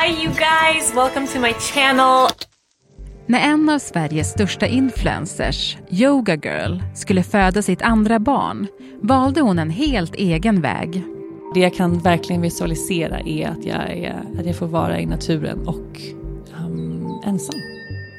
Hi you guys, welcome to my channel. När en av Sveriges största influencers, Yoga Girl, skulle föda sitt andra barn valde hon en helt egen väg. Det jag kan verkligen visualisera är att jag, är, att jag får vara i naturen och um, ensam.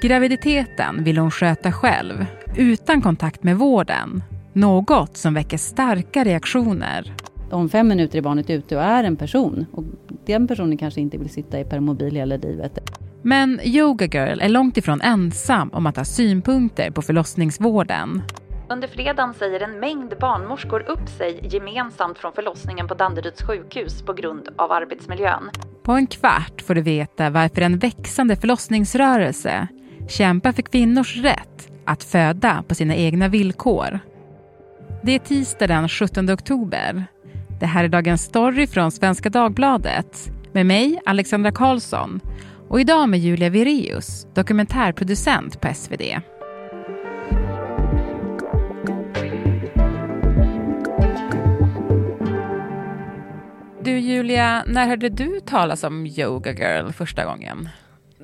Graviditeten vill hon sköta själv, utan kontakt med vården. Något som väcker starka reaktioner. Om fem minuter är barnet ute och är en person och den personen kanske inte vill sitta i permobil hela livet. Men Yoga Girl är långt ifrån ensam om att ha synpunkter på förlossningsvården. Under fredagen säger en mängd barnmorskor upp sig gemensamt från förlossningen på Danderyds sjukhus på grund av arbetsmiljön. På en kvart får du veta varför en växande förlossningsrörelse kämpar för kvinnors rätt att föda på sina egna villkor. Det är tisdag den 17 oktober. Det här är dagens story från Svenska Dagbladet med mig, Alexandra Karlsson och idag med Julia Vireus, dokumentärproducent på SvD. Du Julia, när hörde du talas om Yoga Girl första gången?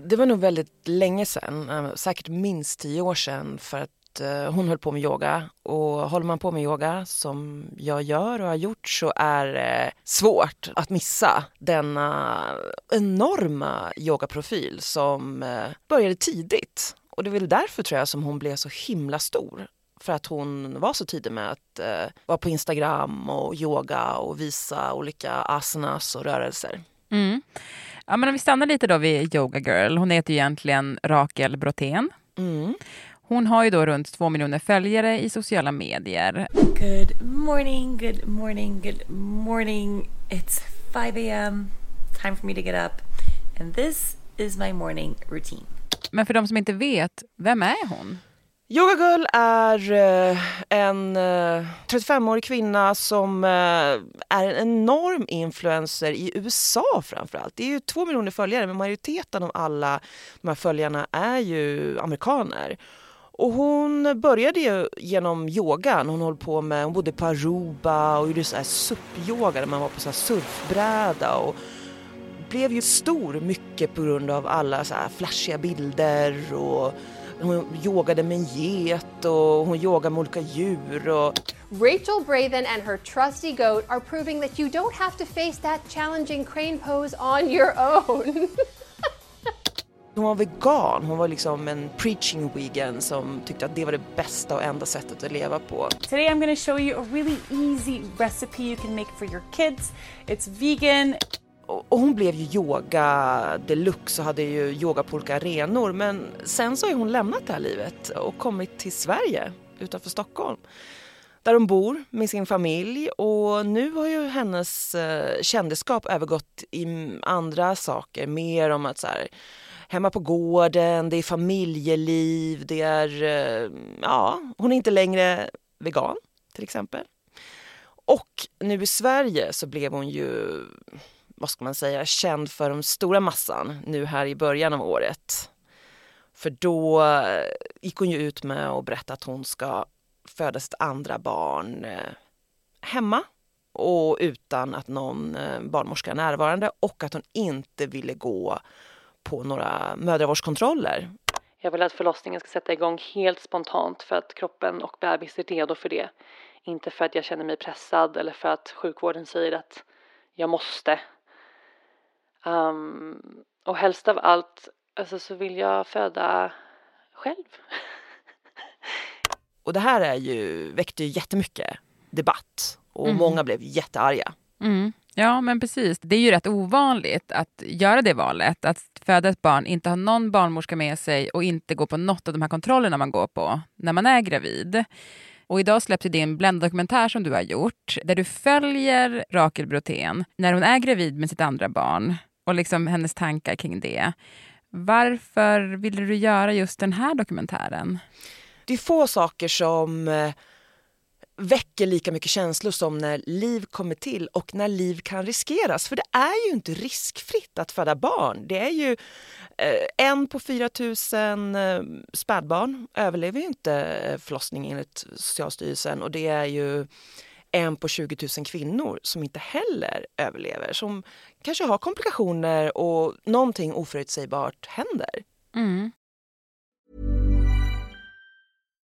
Det var nog väldigt länge sedan, eh, säkert minst tio år sedan för att eh, hon höll på med yoga och håller man på med yoga som jag gör och har gjort så är det svårt att missa denna enorma yogaprofil som eh, började tidigt. Och det är väl därför tror jag som hon blev så himla stor för att hon var så tidig med att eh, vara på Instagram och yoga och visa olika asanas och rörelser. Mm. Ja, men om vi stannar lite då vid Yoga Girl. Hon heter ju egentligen Rakel Brotén. Mm. Hon har ju då runt två miljoner följare i sociala medier. Good morning, good morning, good morning. It's 5 a.m. Time for me to get up. And this is my morning routine. Men för de som inte vet, vem är hon? Yoga Girl är eh, en 35-årig kvinna som eh, är en enorm influencer i USA framförallt. Det är ju två miljoner följare men majoriteten av alla de här följarna är ju amerikaner. Och hon började ju genom yogan. Hon höll på med, hon bodde på Aruba och gjorde så här SUP-yoga där man var på så här surfbräda och blev ju stor mycket på grund av alla så här flashiga bilder och hon yogade med en get och hon yogade med olika djur. Och... Rachel Braven and her trusty goat are proving that you don't have to face that challenging crane pose on your own. Hon var vegan, hon var liksom en preaching vegan som tyckte att det var det bästa och enda sättet att leva på. Today I'm to show you a really easy recipe you can make for your kids. It's vegan. Och hon blev ju yoga deluxe och hade ju yoga på olika arenor men sen så har hon lämnat det här livet och kommit till Sverige utanför Stockholm där hon bor med sin familj och nu har ju hennes eh, kändisskap övergått i andra saker, mer om att så här, hemma på gården, det är familjeliv, det är, eh, ja, hon är inte längre vegan till exempel. Och nu i Sverige så blev hon ju vad ska man säga, känd för den stora massan nu här i början av året. För då eh, gick hon ju ut med att berätta att hon ska föda sitt andra barn eh, hemma och utan att någon barnmorska är närvarande och att hon inte ville gå på några mödravårdskontroller. Jag vill att förlossningen ska sätta igång helt spontant för att kroppen och bebis är redo för det. Inte för att jag känner mig pressad eller för att sjukvården säger att jag måste Um, och helst av allt alltså, så vill jag föda själv. och det här är ju, väckte ju jättemycket debatt och Mm. många blev jättearga. Mm. Ja, men precis. Det är ju rätt ovanligt att göra det valet. Att föda ett barn, inte ha någon barnmorska med sig och inte gå på något av de här kontrollerna man går på när man är gravid. Och idag släpps din Blenda-dokumentär som du har gjort, där du följer Rakel Brotén när hon är gravid med sitt andra barn och liksom hennes tankar kring det. Varför ville du göra just den här dokumentären? Det är få saker som eh, väcker lika mycket känslor som när liv kommer till och när liv kan riskeras. För det är ju inte riskfritt att föda barn. Det är ju eh, en på 4 000 eh, spädbarn överlever ju inte eh, förlossning enligt Socialstyrelsen och det är ju en på 20 000 kvinnor som inte heller överlever, som kanske har komplikationer och någonting oförutsägbart händer. Mm.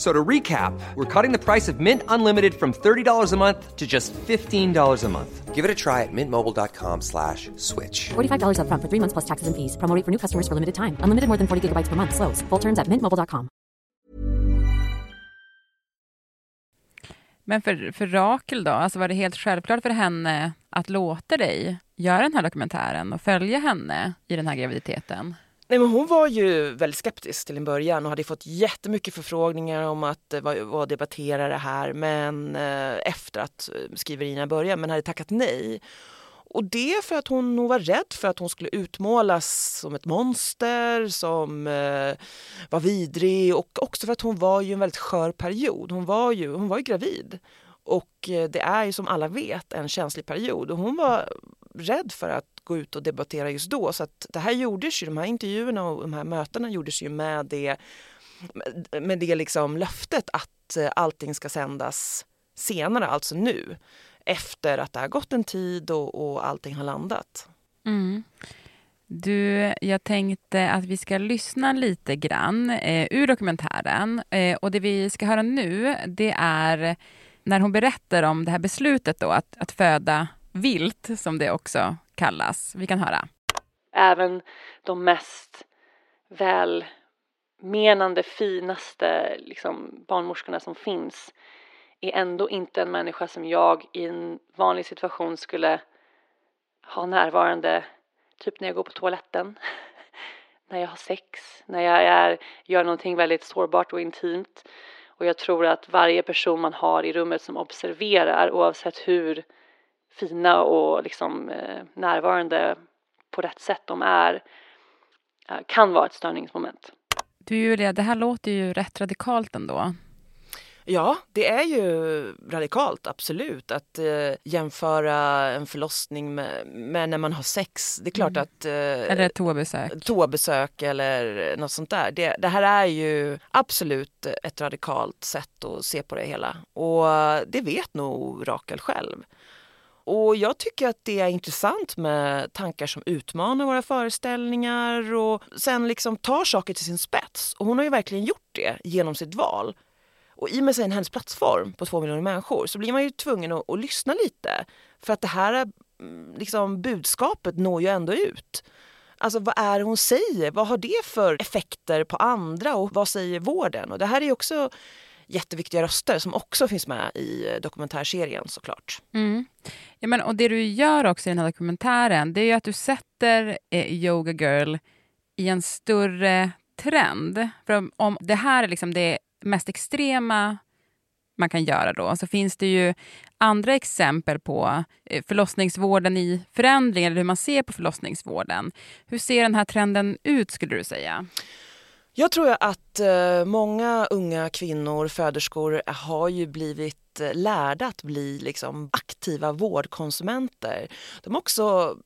So to recap, we're cutting the price of Mint Unlimited from $30 a month to just $15 a month. Give it a try at mintmobile.com slash switch. $45 up front for three months plus taxes and fees. Promo rate for new customers for limited time. Unlimited more than 40 gigabytes per month. Slows. Full terms at mintmobile.com. Men för, för Rakel då, alltså var det helt självklart för henne att låta dig göra den här dokumentären och följa henne i den här graviditeten? Nej, men hon var ju väldigt skeptisk till en början och hade fått jättemycket förfrågningar om att vara vad, debattera det här men eh, efter att eh, skriverierna började men hade tackat nej. Och det för att hon nog var rädd för att hon skulle utmålas som ett monster, som eh, var vidrig och också för att hon var ju en väldigt skör period. Hon var ju, hon var ju gravid. Och eh, det är ju som alla vet en känslig period och hon var rädd för att gå ut och debattera just då. Så att det här gjordes ju, de här intervjuerna och de här mötena gjordes ju med det, med det liksom löftet att eh, allting ska sändas senare, alltså nu. Efter att det har gått en tid och, och allting har landat. Mm. Du, jag tänkte att vi ska lyssna lite grann eh, ur dokumentären. Eh, och det vi ska höra nu, det är när hon berättar om det här beslutet då, att, att föda vilt, som det också kallas. Vi kan höra. Även de mest välmenande, finaste liksom, barnmorskorna som finns är ändå inte en människa som jag i en vanlig situation skulle ha närvarande, typ när jag går på toaletten, när jag har sex, när jag är, gör någonting väldigt sårbart och intimt. Och jag tror att varje person man har i rummet som observerar, oavsett hur fina och liksom eh, närvarande på rätt sätt de är, eh, kan vara ett störningsmoment. Du Julia, det här låter ju rätt radikalt ändå. Ja, det är ju radikalt, absolut. Att eh, jämföra en förlossning med, med, när man har sex. Det är klart mm. att... Eh, eller toabesök. Toabesök eller något sånt där. Det, det, här är ju absolut ett radikalt sätt att se på det hela. Och det vet nog Rakel själv. Och jag tycker att det är intressant med tankar som utmanar våra föreställningar och sen liksom tar saker till sin spets. Och hon har ju verkligen gjort det genom sitt val. Och i och med sin hennes plattform på två miljoner människor så blir man ju tvungen att, att lyssna lite. För att det här mm, liksom, budskapet når ju ändå ut. Alltså vad är det hon säger? Vad har det för effekter på andra och vad säger vården? Och det här är ju också jätteviktiga röster som också finns med i eh, dokumentärserien såklart. Mm. Ja, men, och det du gör också i den här dokumentären det är ju att du sätter eh, Yoga Girl i en större trend. För om, om det här är liksom det mest extrema man kan göra då, så finns det ju andra exempel på eh, förlossningsvården i förändring, eller hur man ser på förlossningsvården. Hur ser den här trenden ut skulle du säga? Jag tror att eh, många unga kvinnor, föderskor, eh, har ju blivit eh, lärda att bli liksom aktiva vårdkonsumenter. De har också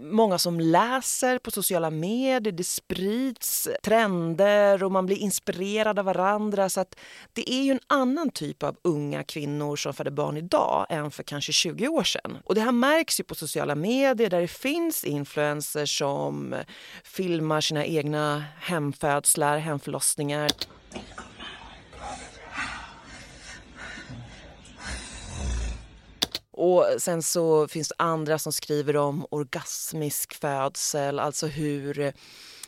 många som läser på sociala medier, det sprids trender och man blir inspirerad av varandra. Så att det är ju en annan typ av unga kvinnor som föder barn idag än för kanske 20 år sedan. Och det här märks ju på sociala medier där det finns influencers som filmar sina egna hemfödslar, hemförlossningar. Och sen så finns det andra som skriver om orgasmisk födsel, alltså hur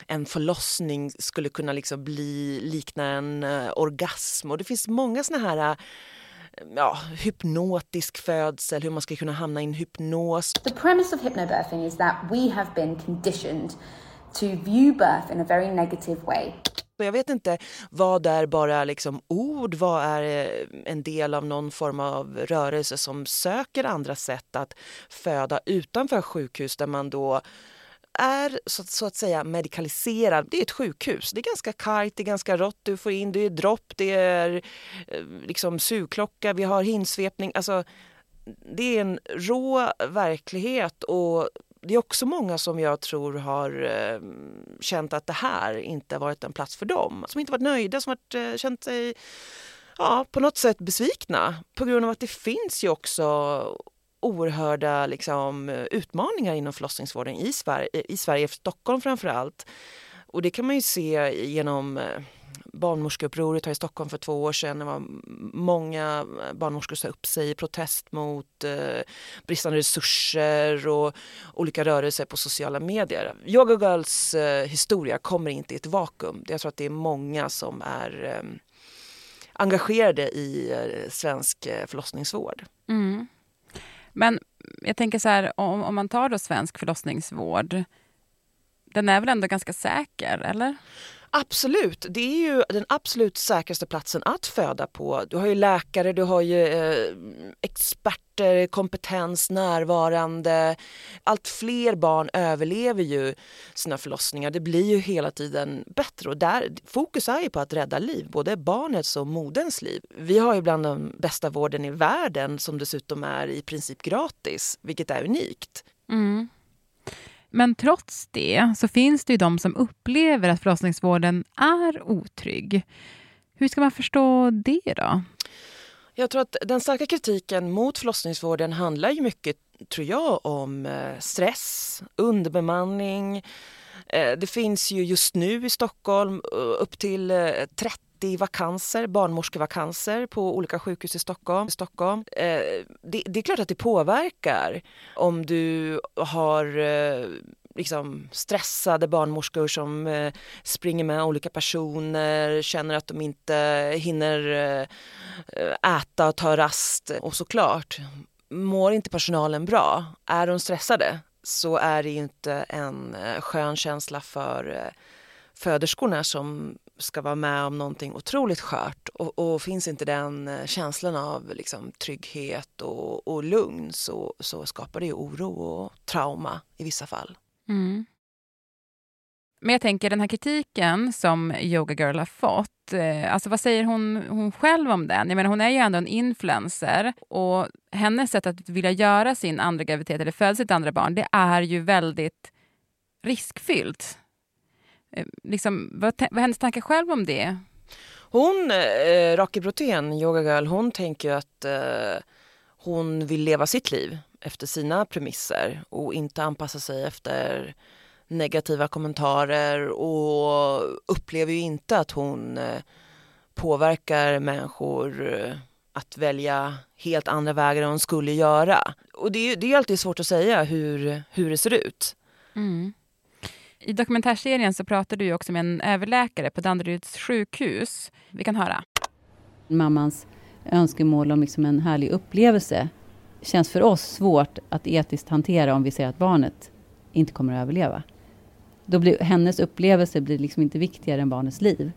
en förlossning skulle kunna liksom bli likna en eh, orgasm. Och det finns många såna här eh, ja, hypnotisk födsel, hur man ska kunna hamna i en hypnos. The premise of hypnobirthing is that we have been conditioned to view birth in a very negative way. Jag vet inte vad är bara liksom ord, vad är eh, en del av någon form av rörelse som söker andra sätt att föda utanför sjukhus där man då är så, så, att säga medikaliserad. Det är ett sjukhus. Det är ganska kargt, det är ganska rått. Du får in, det är dropp, det är eh, liksom sugklocka, vi har hinsvepning. Alltså, det är en rå verklighet och det är också många som jag tror har eh, känt att det här inte har varit en plats för dem. Som inte varit nöjda, som har eh, känt sig ja, på något sätt besvikna på grund av att det finns ju också oerhörda liksom, utmaningar inom förlossningsvården i Sverige, i Sverige, Stockholm framför allt. Och det kan man ju se genom eh, barnmorskeupproret här i Stockholm för två år sedan. Det var många eh, barnmorskor som sa upp sig i protest mot eh, bristande resurser och olika rörelser på sociala medier. Yoga Girls eh, historia kommer inte i ett vakuum. Jag tror att det är många som är eh, engagerade i eh, svensk eh, förlossningsvård. Mm. Men jag tänker så här, om, om man tar då svensk förlossningsvård, den är väl ändå ganska säker, eller? Absolut, det är ju den absolut säkraste platsen att föda på. Du har ju läkare, du har ju eh, experter, kompetens, närvarande. Allt fler barn överlever ju sina förlossningar. Det blir ju hela tiden bättre och där, fokus är ju på att rädda liv, både barnets och moderns liv. Vi har ju bland den bästa vården i världen som dessutom är i princip gratis, vilket är unikt. Mm. Men trots det så finns det ju de som upplever att förlossningsvården är otrygg. Hur ska man förstå det då? Jag tror att den starka kritiken mot förlossningsvården handlar ju mycket, tror jag, om eh, stress, underbemanning. Eh, det finns ju just nu i Stockholm eh, upp till eh, 30 vakanser, barnmorskevakanser på olika sjukhus i Stockholm. Stockholm. Det, det, är klart att det påverkar om du har liksom stressade barnmorskor som eh, springer med olika personer, känner att de inte hinner eh, äta och ta rast. Och såklart, mår inte personalen bra, är de stressade så är det inte en eh, skön känsla för eh, föderskorna som ska vara med om någonting otroligt skört och, och finns inte den eh, känslan av liksom, trygghet och, och lugn så, så skapar det ju oro och trauma i vissa fall. Mm. Men jag tänker den här kritiken som Yoga Girl har fått, eh, alltså vad säger hon, hon själv om den? Jag menar hon är ju ändå en influencer och hennes sätt att vilja göra sin andra graviditet eller föda sitt andra barn, det är ju väldigt riskfyllt. Eh, liksom, vad, vad är hennes tankar själv om det? Hon, eh, Raki Brotén, Yoga Girl, hon tänker att eh, hon vill leva sitt liv efter sina premisser och inte anpassa sig efter negativa kommentarer och upplever ju inte att hon eh, påverkar människor eh, att välja helt andra vägar än hon skulle göra. Och det, det är alltid svårt att säga hur, hur det ser ut. Mm. I dokumentärserien så pratar du också med en överläkare på Danderyds sjukhus. Vi kan höra. Mammans önskemål om liksom en härlig upplevelse känns för oss svårt att etiskt hantera om vi ser att barnet inte kommer att överleva. Då blir, hennes upplevelse blir liksom inte viktigare än barnets liv.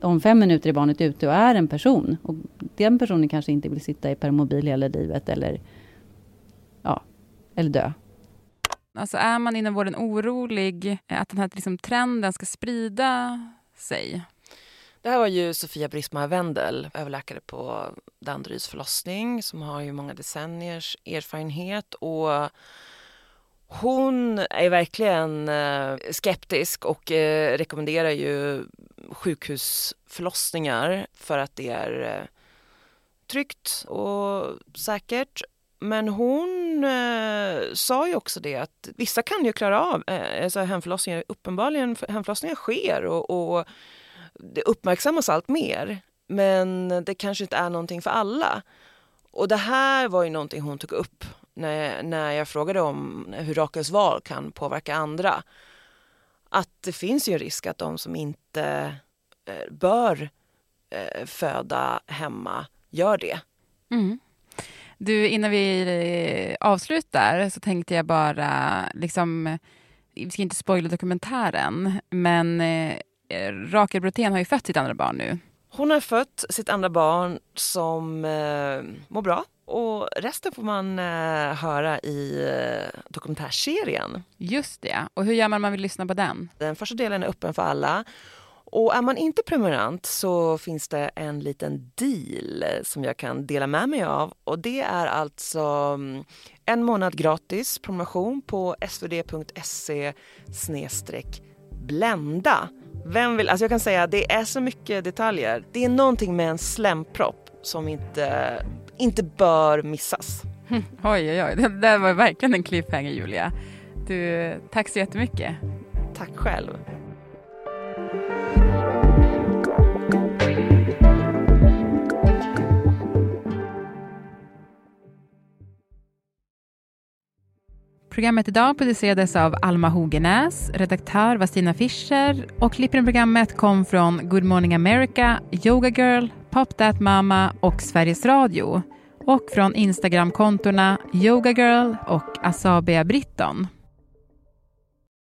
Om fem minuter är barnet ute och är en person och den personen kanske inte vill sitta i permobil hela livet eller, ja, eller dö. Alltså är man inom vården orolig att den här liksom, trenden ska sprida sig? Det här var ju Sofia Brisma Wendel, överläkare på Danderyds förlossning som har ju många decenniers erfarenhet och hon är verkligen eh, skeptisk och eh, rekommenderar ju sjukhusförlossningar för att det är eh, tryggt och säkert. Men hon eh, sa ju också det att vissa kan ju klara av eh, alltså hemförlossningar. Uppenbarligen hemförlossningar sker och, och det uppmärksammas allt mer. Men det kanske inte är någonting för alla. Och det här var ju någonting hon tog upp när, när jag frågade om hur Rakels val kan påverka andra. Att det finns ju en risk att de som inte eh, bör eh, föda hemma gör det. Mm. Du, innan vi eh, avslutar så tänkte jag bara, liksom, vi ska inte spoila dokumentären, men eh, Rakel Brotén har ju fött sitt andra barn nu. Hon har fött sitt andra barn som eh, mår bra Och resten får man eh, höra i eh, dokumentärserien. Just det. Och hur gör man om man vill lyssna på den? Den första delen är öppen för alla. Och är man inte prenumerant så finns det en liten deal som jag kan dela med mig av. Och det är alltså mm, en månad gratis prenumeration på svd.se blända. Vem vill, alltså jag kan säga det är så mycket detaljer. Det är någonting med en slempropp som inte, inte bör missas. Oj, oj, oj. Det där var verkligen en cliffhanger, Julia. Du, tack så jättemycket. Tack själv. Programmet idag producerades av Alma Hogenäs, redaktör var Stina Fischer och klippen i programmet kom från Good Morning America, Yoga Girl, Pop That Mama och Sveriges Radio och från Instagramkontona Yoga Girl och Asabia Britton.